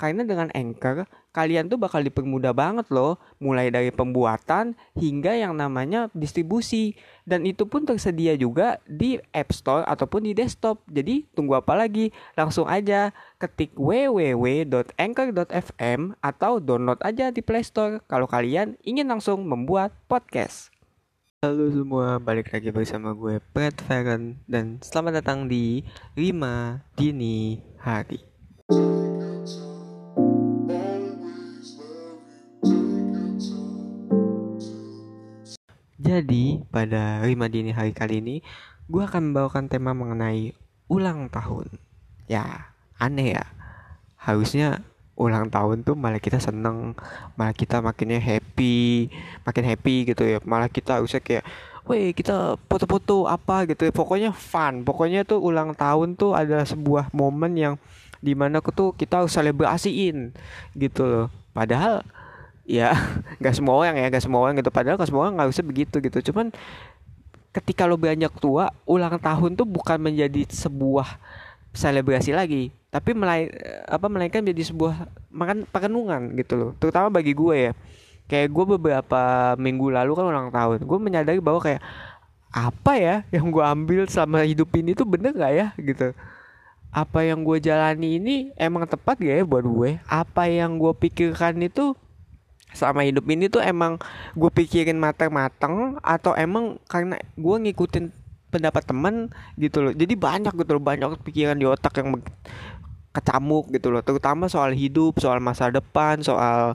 Karena dengan Anchor, kalian tuh bakal dipermudah banget loh, mulai dari pembuatan hingga yang namanya distribusi. Dan itu pun tersedia juga di App Store ataupun di desktop. Jadi tunggu apa lagi? Langsung aja ketik www.anchor.fm atau download aja di Play Store kalau kalian ingin langsung membuat podcast. Halo semua, balik lagi bersama gue Brad Feren dan selamat datang di 5 Dini Hari. Jadi, pada Rima Dini hari kali ini, gue akan membawakan tema mengenai ulang tahun. Ya, aneh ya. Harusnya ulang tahun tuh malah kita seneng, malah kita makinnya happy, makin happy gitu ya. Malah kita harusnya kayak, weh kita foto-foto apa gitu ya. Pokoknya fun. Pokoknya tuh ulang tahun tuh ada sebuah momen yang di mana tuh kita harus selebrasiin gitu loh. Padahal ya nggak semua orang ya nggak semua orang gitu. Padahal nggak semua orang nggak usah begitu gitu. Cuman ketika lo beranjak tua ulang tahun tuh bukan menjadi sebuah selebrasi lagi tapi melai apa melainkan menjadi sebuah makan perenungan gitu loh. Terutama bagi gue ya. Kayak gue beberapa minggu lalu kan ulang tahun gue menyadari bahwa kayak apa ya yang gue ambil selama hidup ini tuh bener gak ya gitu. Apa yang gue jalani ini emang tepat gak ya buat gue? Apa yang gue pikirkan itu sama hidup ini tuh emang gue pikirin matang-matang atau emang karena gue ngikutin pendapat teman gitu loh. Jadi banyak gitu loh banyak pikiran di otak yang kecamuk gitu loh. Terutama soal hidup soal masa depan soal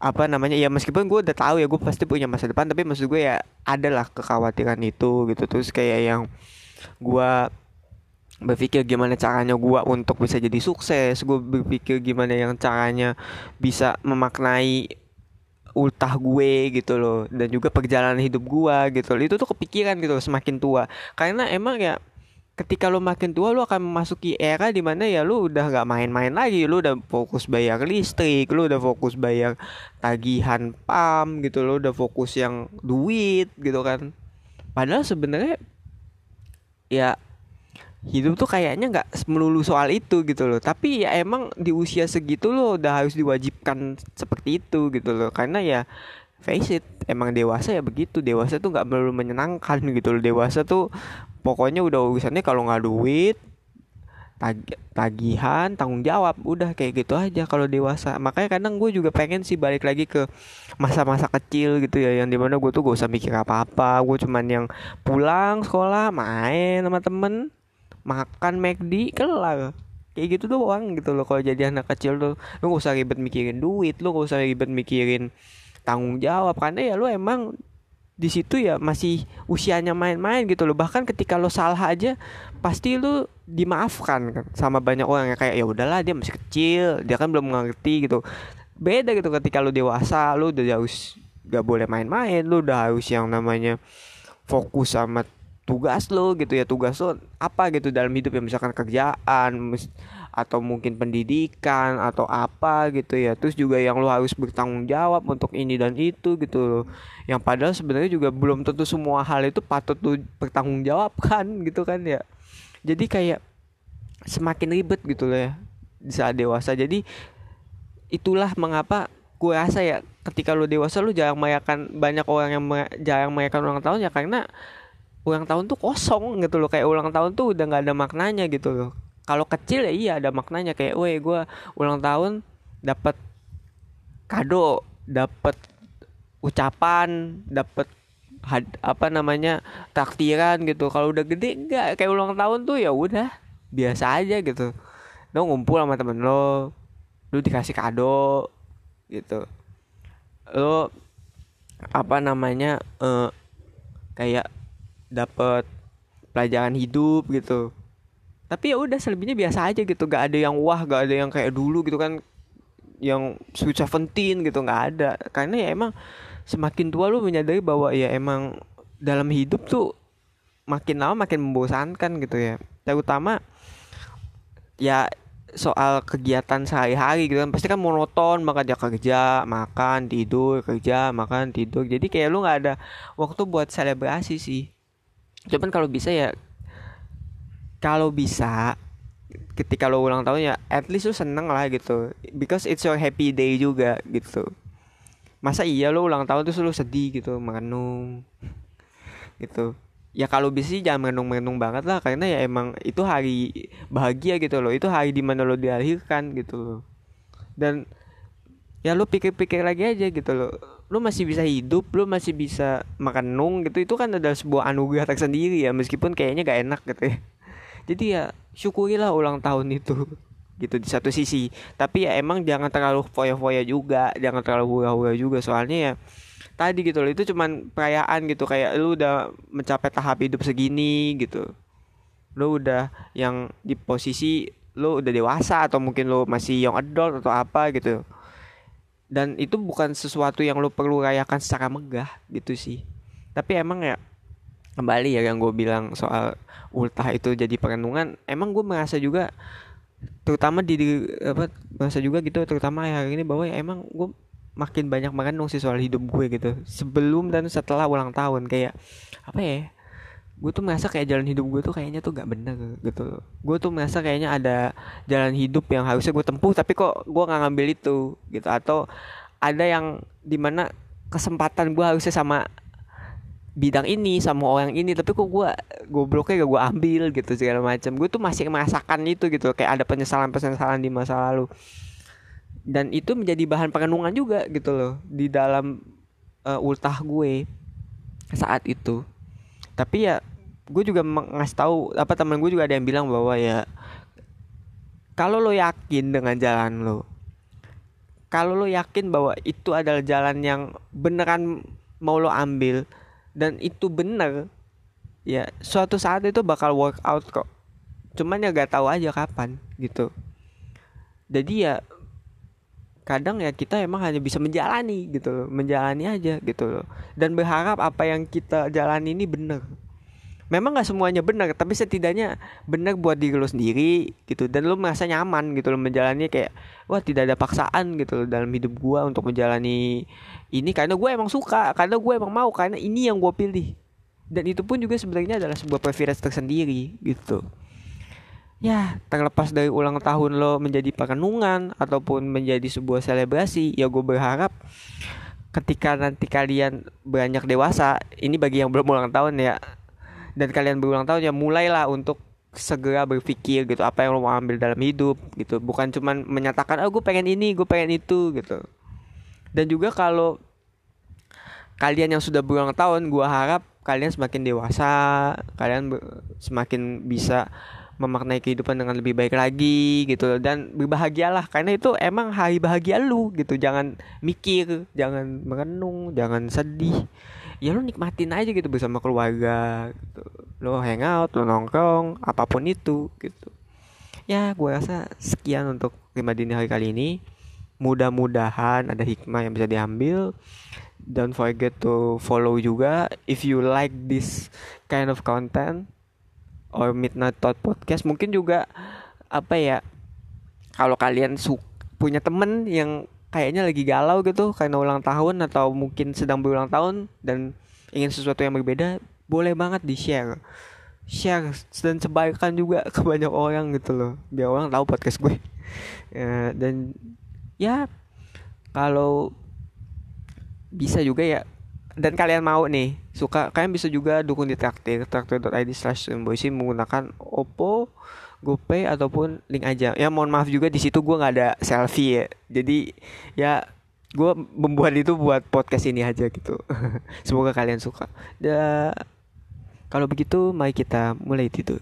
apa namanya. Ya meskipun gue udah tahu ya gue pasti punya masa depan tapi maksud gue ya adalah kekhawatiran itu gitu. Terus kayak yang gue berpikir gimana caranya gue untuk bisa jadi sukses gue berpikir gimana yang caranya bisa memaknai ultah gue gitu loh dan juga perjalanan hidup gue gitu loh. itu tuh kepikiran gitu loh, semakin tua. Karena emang ya ketika lo makin tua lo akan memasuki era di mana ya lo udah gak main-main lagi. Lo udah fokus bayar listrik lo udah fokus bayar tagihan pam gitu lo udah fokus yang duit gitu kan. Padahal sebenarnya ya hidup tuh kayaknya nggak melulu soal itu gitu loh. Tapi ya emang di usia segitu lo udah harus diwajibkan seperti itu gitu loh. Karena ya face it emang dewasa ya begitu. Dewasa tuh nggak melulu menyenangkan gitu loh. Dewasa tuh pokoknya udah urusannya kalau nggak duit tag tagihan tanggung jawab. Udah kayak gitu aja kalau dewasa. Makanya kadang gue juga pengen sih balik lagi ke masa-masa kecil gitu ya yang di mana gue tuh gak usah mikir apa-apa. Gue cuman yang pulang sekolah main sama temen makan McD kelar. Kayak gitu doang gitu loh kalau jadi anak kecil tuh. Lu gak usah ribet mikirin duit lu gak usah ribet mikirin tanggung jawab karena ya lu emang di situ ya masih usianya main-main gitu loh. Bahkan ketika lo salah aja pasti lu dimaafkan kan sama banyak orang yang kayak ya udahlah dia masih kecil dia kan belum mengerti gitu. Beda gitu ketika lu dewasa lu udah harus gak boleh main-main lu udah harus yang namanya fokus sama tugas lo gitu ya tugas lo apa gitu dalam hidup ya? Misalkan kerjaan atau mungkin pendidikan atau apa gitu ya. Terus juga yang lo harus bertanggung jawab untuk ini dan itu gitu loh yang padahal sebenarnya juga belum tentu semua hal itu patut lo bertanggung jawab kan gitu kan ya. Jadi kayak semakin ribet gitu loh ya di saat dewasa. Jadi itulah mengapa gue rasa ya ketika lo dewasa lo jarang merayakan banyak orang yang jarang merayakan ulang tahun ya karena ulang tahun tuh kosong gitu loh. Kayak ulang tahun tuh udah nggak ada maknanya gitu loh. Kalau kecil ya iya ada maknanya. Kayak weh gue ulang tahun dapat kado dapat ucapan dapat apa namanya taktiran gitu. Kalau udah gede enggak kayak ulang tahun tuh ya udah biasa aja gitu. Lo ngumpul sama temen lo lo dikasih kado gitu. Lo apa namanya uh, kayak dapat pelajaran hidup gitu. Tapi ya udah selebihnya biasa aja gitu. Gak ada yang wah gak ada yang kayak dulu gitu kan. Yang sweet seventeen gitu nggak ada. Karena ya emang semakin tua lu menyadari bahwa ya emang dalam hidup tuh makin lama makin membosankan gitu ya. Terutama ya soal kegiatan sehari-hari gitu kan. Pasti kan monoton maka dia kerja makan tidur kerja makan tidur. Jadi kayak lu nggak ada waktu buat selebrasi sih cuman kalau bisa ya kalau bisa ketika lo ulang tahun ya at least lu seneng lah gitu. Because it's your happy day juga gitu. Masa iya lo ulang tahun tuh lu sedih gitu merenung gitu. Ya kalau bisa sih jangan menung-menung banget lah karena ya emang itu hari bahagia gitu loh. Itu hari di mana lo dilahirkan gitu loh. Dan ya lo pikir-pikir lagi aja gitu loh lo masih bisa hidup lo masih bisa makan nung gitu itu kan adalah sebuah anugerah tersendiri ya meskipun kayaknya gak enak gitu ya. Jadi ya syukurilah ulang tahun itu gitu di satu sisi. Tapi ya emang jangan terlalu foya-foya juga jangan terlalu hura-hura juga soalnya ya tadi gitu loh itu cuman perayaan gitu kayak lu udah mencapai tahap hidup segini gitu. Lu udah yang di posisi lu udah dewasa atau mungkin lu masih young adult atau apa gitu dan itu bukan sesuatu yang lu perlu rayakan secara megah gitu sih. Tapi emang ya kembali ya yang gue bilang soal ultah itu jadi perenungan emang gue merasa juga terutama di apa merasa juga gitu terutama hari ini bahwa ya emang gue makin banyak merenung sih soal hidup gue gitu. Sebelum dan setelah ulang tahun kayak apa ya gue tuh merasa kayak jalan hidup gue tuh kayaknya tuh gak bener gitu gue tuh merasa kayaknya ada jalan hidup yang harusnya gue tempuh tapi kok gue nggak ngambil itu gitu. Atau ada yang di mana kesempatan gue harusnya sama bidang ini sama orang ini tapi kok gue gobloknya gak gue ambil gitu segala macam. Gue tuh masih merasakan itu gitu kayak ada penyesalan penyesalan di masa lalu. Dan itu menjadi bahan perenungan juga gitu loh di dalam uh, ultah gue saat itu. Tapi ya gue juga ngasih tahu apa teman gue juga ada yang bilang bahwa ya kalau lo yakin dengan jalan lo kalau lo yakin bahwa itu adalah jalan yang beneran mau lo ambil dan itu bener ya suatu saat itu bakal work out kok. Cuman ya gak tahu aja kapan gitu. Jadi ya kadang ya kita emang hanya bisa menjalani gitu loh. Menjalani aja gitu loh. Dan berharap apa yang kita jalani ini benar memang nggak semuanya benar tapi setidaknya benar buat diri lo sendiri gitu. Dan lo merasa nyaman gitu loh menjalani kayak wah tidak ada paksaan gitu loh dalam hidup gua untuk menjalani ini. Karena gue emang suka karena gue emang mau karena ini yang gue pilih. Dan itu pun juga sebenarnya adalah sebuah preference tersendiri gitu. Ya terlepas dari ulang tahun lo menjadi perenungan ataupun menjadi sebuah selebrasi ya gue berharap ketika nanti kalian beranjak dewasa ini bagi yang belum ulang tahun ya dan kalian berulang tahun ya mulailah untuk segera berpikir gitu apa yang lo mau ambil dalam hidup gitu. Bukan cuman menyatakan oh gue pengen ini gue pengen itu gitu. Dan juga kalau kalian yang sudah berulang tahun gue harap kalian semakin dewasa kalian semakin bisa memaknai kehidupan dengan lebih baik lagi gitu. Dan berbahagialah karena itu emang hari bahagia lu gitu. Jangan mikir jangan merenung jangan sedih ya lu nikmatin aja gitu bersama keluarga gitu. Lo hangout lo nongkrong apa pun itu gitu. Ya gue rasa sekian untuk lima dini hari kali ini. Mudah-mudahan ada hikmah yang bisa diambil. Don't forget to follow juga. If you like this kind of content or Midnight Thought Podcast mungkin juga apa ya kalau kalian su punya temen yang kayaknya lagi galau gitu karena ulang tahun atau mungkin sedang berulang tahun dan ingin sesuatu yang berbeda boleh banget di share share dan sebarkan juga ke banyak orang gitu loh. Biar orang tahu podcast gue. Ya, dan ya kalau bisa juga ya dan kalian mau nih suka kalian bisa juga dukung di traktir traktir.id slash menggunakan Oppo GoPay ataupun link aja. Ya mohon maaf juga di situ gue nggak ada selfie ya. Jadi ya gue membuat itu buat podcast ini aja gitu. Semoga kalian suka. Dan kalau begitu mari kita mulai tidur